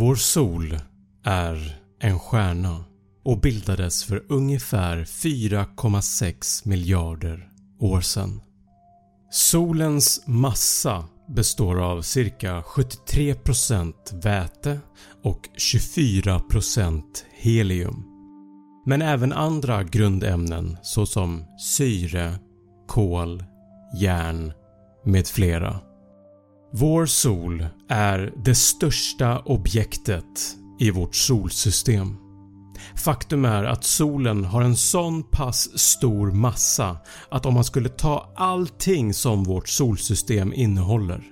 Vår sol är en stjärna och bildades för ungefär 4,6 miljarder år sedan. Solens massa består av cirka 73% väte och 24% helium. Men även andra grundämnen såsom syre, kol, järn med flera. Vår sol är det största objektet i vårt solsystem. Faktum är att solen har en sån pass stor massa att om man skulle ta allting som vårt solsystem innehåller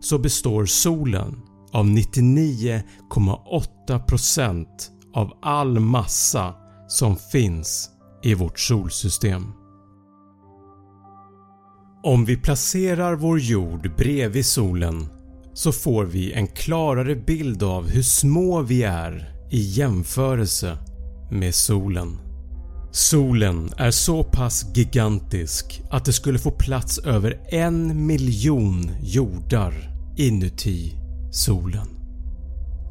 så består solen av 99,8% av all massa som finns i vårt solsystem. Om vi placerar vår jord bredvid solen så får vi en klarare bild av hur små vi är i jämförelse med solen. Solen är så pass gigantisk att det skulle få plats över en miljon jordar inuti solen.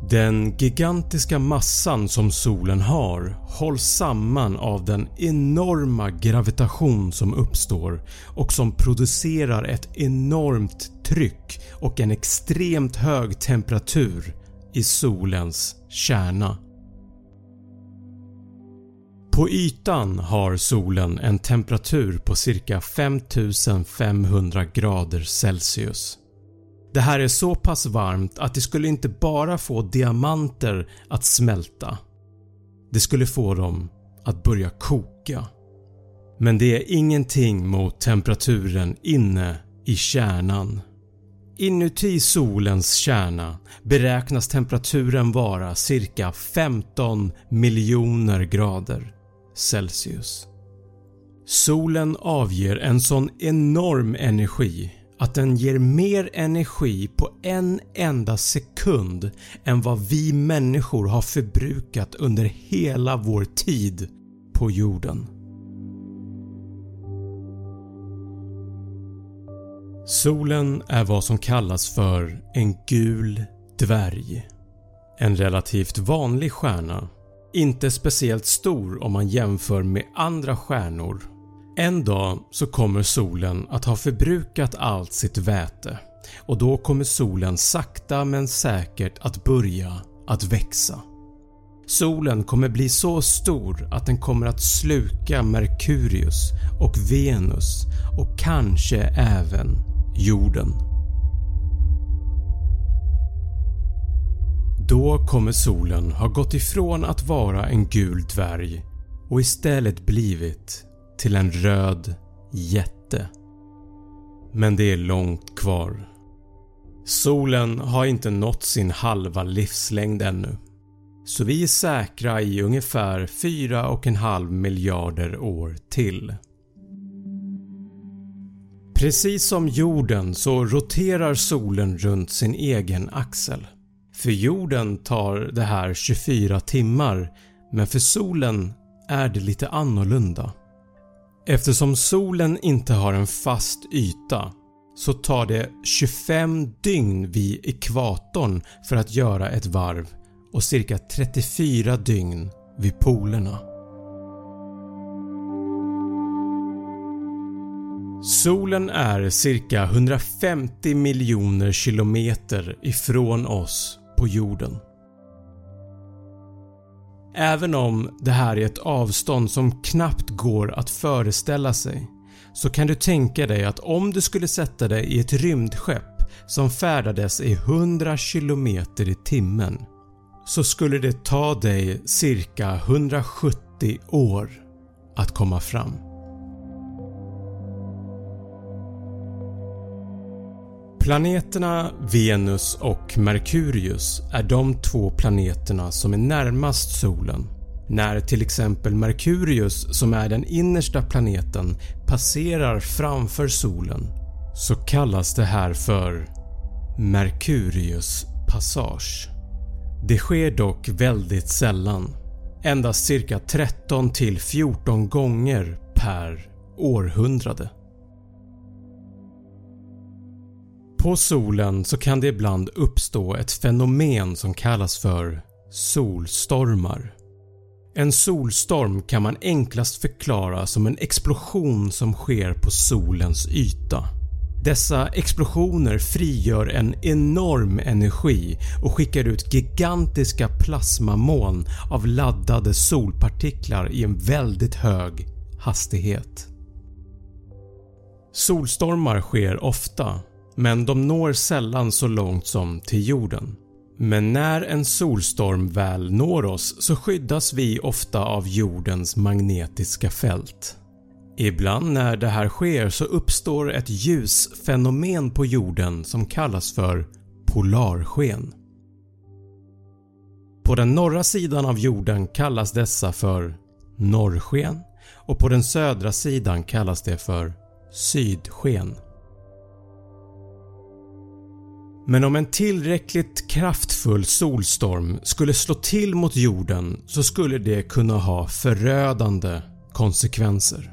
Den gigantiska massan som solen har hålls samman av den enorma gravitation som uppstår och som producerar ett enormt tryck och en extremt hög temperatur i solens kärna. På ytan har solen en temperatur på cirka 5500 grader Celsius. Det här är så pass varmt att det skulle inte bara få diamanter att smälta. Det skulle få dem att börja koka. Men det är ingenting mot temperaturen inne i kärnan. Inuti solens kärna beräknas temperaturen vara cirka 15 miljoner grader Celsius. Solen avger en sån enorm energi att den ger mer energi på en enda sekund än vad vi människor har förbrukat under hela vår tid på jorden. Solen är vad som kallas för en gul dvärg. En relativt vanlig stjärna. Inte speciellt stor om man jämför med andra stjärnor. En dag så kommer solen att ha förbrukat allt sitt väte och då kommer solen sakta men säkert att börja att växa. Solen kommer bli så stor att den kommer att sluka Merkurius och Venus och kanske även jorden. Då kommer solen ha gått ifrån att vara en gul dvärg och istället blivit till en röd jätte. Men det är långt kvar. Solen har inte nått sin halva livslängd ännu. så vi är säkra i ungefär 4,5 miljarder år till. Precis som jorden så roterar solen runt sin egen axel. För jorden tar det här 24 timmar men för solen är det lite annorlunda. Eftersom solen inte har en fast yta så tar det 25 dygn vid ekvatorn för att göra ett varv och cirka 34 dygn vid polerna. Solen är cirka 150 miljoner kilometer ifrån oss på jorden. Även om det här är ett avstånd som knappt går att föreställa sig så kan du tänka dig att om du skulle sätta dig i ett rymdskepp som färdades i 100 km i timmen så skulle det ta dig cirka 170 år att komma fram. Planeterna Venus och Merkurius är de två planeterna som är närmast solen. När till exempel Merkurius som är den innersta planeten passerar framför solen så kallas det här för Merkurius passage. Det sker dock väldigt sällan, endast cirka 13 14 gånger per århundrade. På solen så kan det ibland uppstå ett fenomen som kallas för solstormar. En solstorm kan man enklast förklara som en explosion som sker på solens yta. Dessa explosioner frigör en enorm energi och skickar ut gigantiska plasmamoln av laddade solpartiklar i en väldigt hög hastighet. Solstormar sker ofta men de når sällan så långt som till jorden. Men när en solstorm väl når oss så skyddas vi ofta av jordens magnetiska fält. Ibland när det här sker så uppstår ett ljusfenomen på jorden som kallas för polarsken. På den norra sidan av jorden kallas dessa för norrsken och på den södra sidan kallas det för sydsken. Men om en tillräckligt kraftfull solstorm skulle slå till mot jorden så skulle det kunna ha förödande konsekvenser.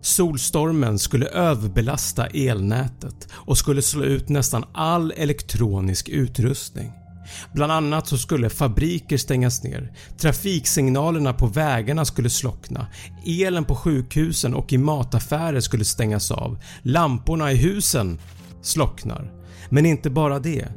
Solstormen skulle överbelasta elnätet och skulle slå ut nästan all elektronisk utrustning. Bland annat så skulle fabriker stängas ner, trafiksignalerna på vägarna skulle slockna, elen på sjukhusen och i mataffärer skulle stängas av, lamporna i husen slocknar men inte bara det.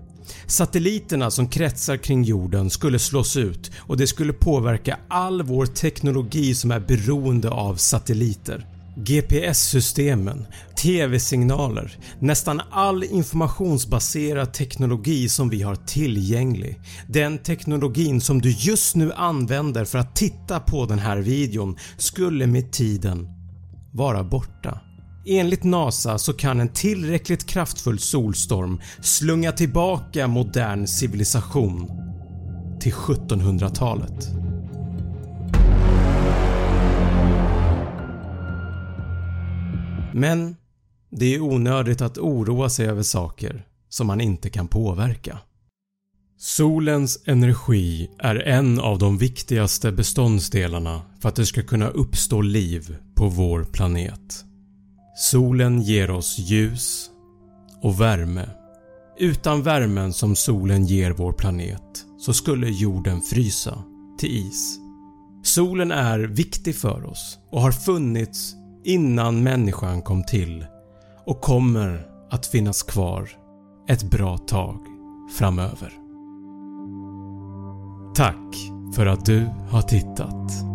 Satelliterna som kretsar kring jorden skulle slås ut och det skulle påverka all vår teknologi som är beroende av satelliter. GPS-systemen, TV-signaler, nästan all informationsbaserad teknologi som vi har tillgänglig. Den teknologin som du just nu använder för att titta på den här videon skulle med tiden vara borta. Enligt NASA så kan en tillräckligt kraftfull solstorm slunga tillbaka modern civilisation till 1700-talet. Men det är onödigt att oroa sig över saker som man inte kan påverka. Solens energi är en av de viktigaste beståndsdelarna för att det ska kunna uppstå liv på vår planet. Solen ger oss ljus och värme. Utan värmen som solen ger vår planet så skulle jorden frysa till is. Solen är viktig för oss och har funnits innan människan kom till och kommer att finnas kvar ett bra tag framöver. Tack för att du har tittat.